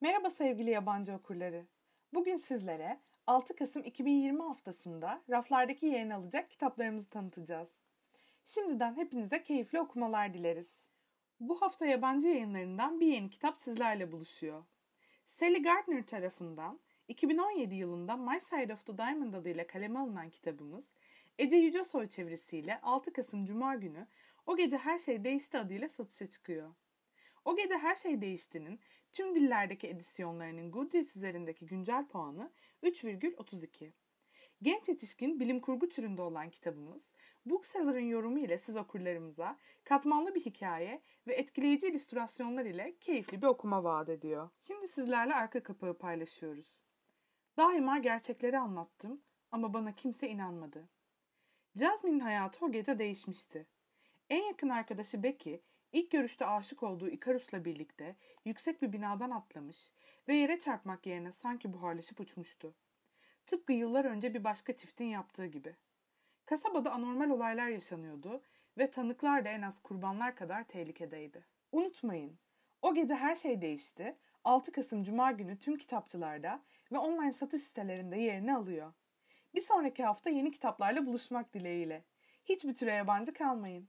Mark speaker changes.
Speaker 1: Merhaba sevgili yabancı okurları. Bugün sizlere 6 Kasım 2020 haftasında raflardaki yerini alacak kitaplarımızı tanıtacağız. Şimdiden hepinize keyifli okumalar dileriz. Bu hafta yabancı yayınlarından bir yeni kitap sizlerle buluşuyor. Sally Gardner tarafından 2017 yılında My Side of the Diamond adıyla kaleme alınan kitabımız, Ece Yücesoy çevirisiyle 6 Kasım Cuma günü O Gece Her Şey Değişti adıyla satışa çıkıyor. O Gece Her Şey Değişti'nin tüm dillerdeki edisyonlarının Goodreads üzerindeki güncel puanı 3,32. Genç yetişkin bilim kurgu türünde olan kitabımız, Bookseller'ın yorumu ile siz okurlarımıza katmanlı bir hikaye ve etkileyici illüstrasyonlar ile keyifli bir okuma vaat ediyor. Şimdi sizlerle arka kapağı paylaşıyoruz. Daima gerçekleri anlattım ama bana kimse inanmadı. Jasmine'in hayatı o gece değişmişti. En yakın arkadaşı Becky, ilk görüşte aşık olduğu Icarus'la birlikte yüksek bir binadan atlamış ve yere çarpmak yerine sanki buharlaşıp uçmuştu. Tıpkı yıllar önce bir başka çiftin yaptığı gibi. Kasabada anormal olaylar yaşanıyordu ve tanıklar da en az kurbanlar kadar tehlikedeydi. Unutmayın, o gece her şey değişti. 6 Kasım Cuma günü tüm kitapçılarda ve online satış sitelerinde yerini alıyor. Bir sonraki hafta yeni kitaplarla buluşmak dileğiyle. Hiçbir türe yabancı kalmayın.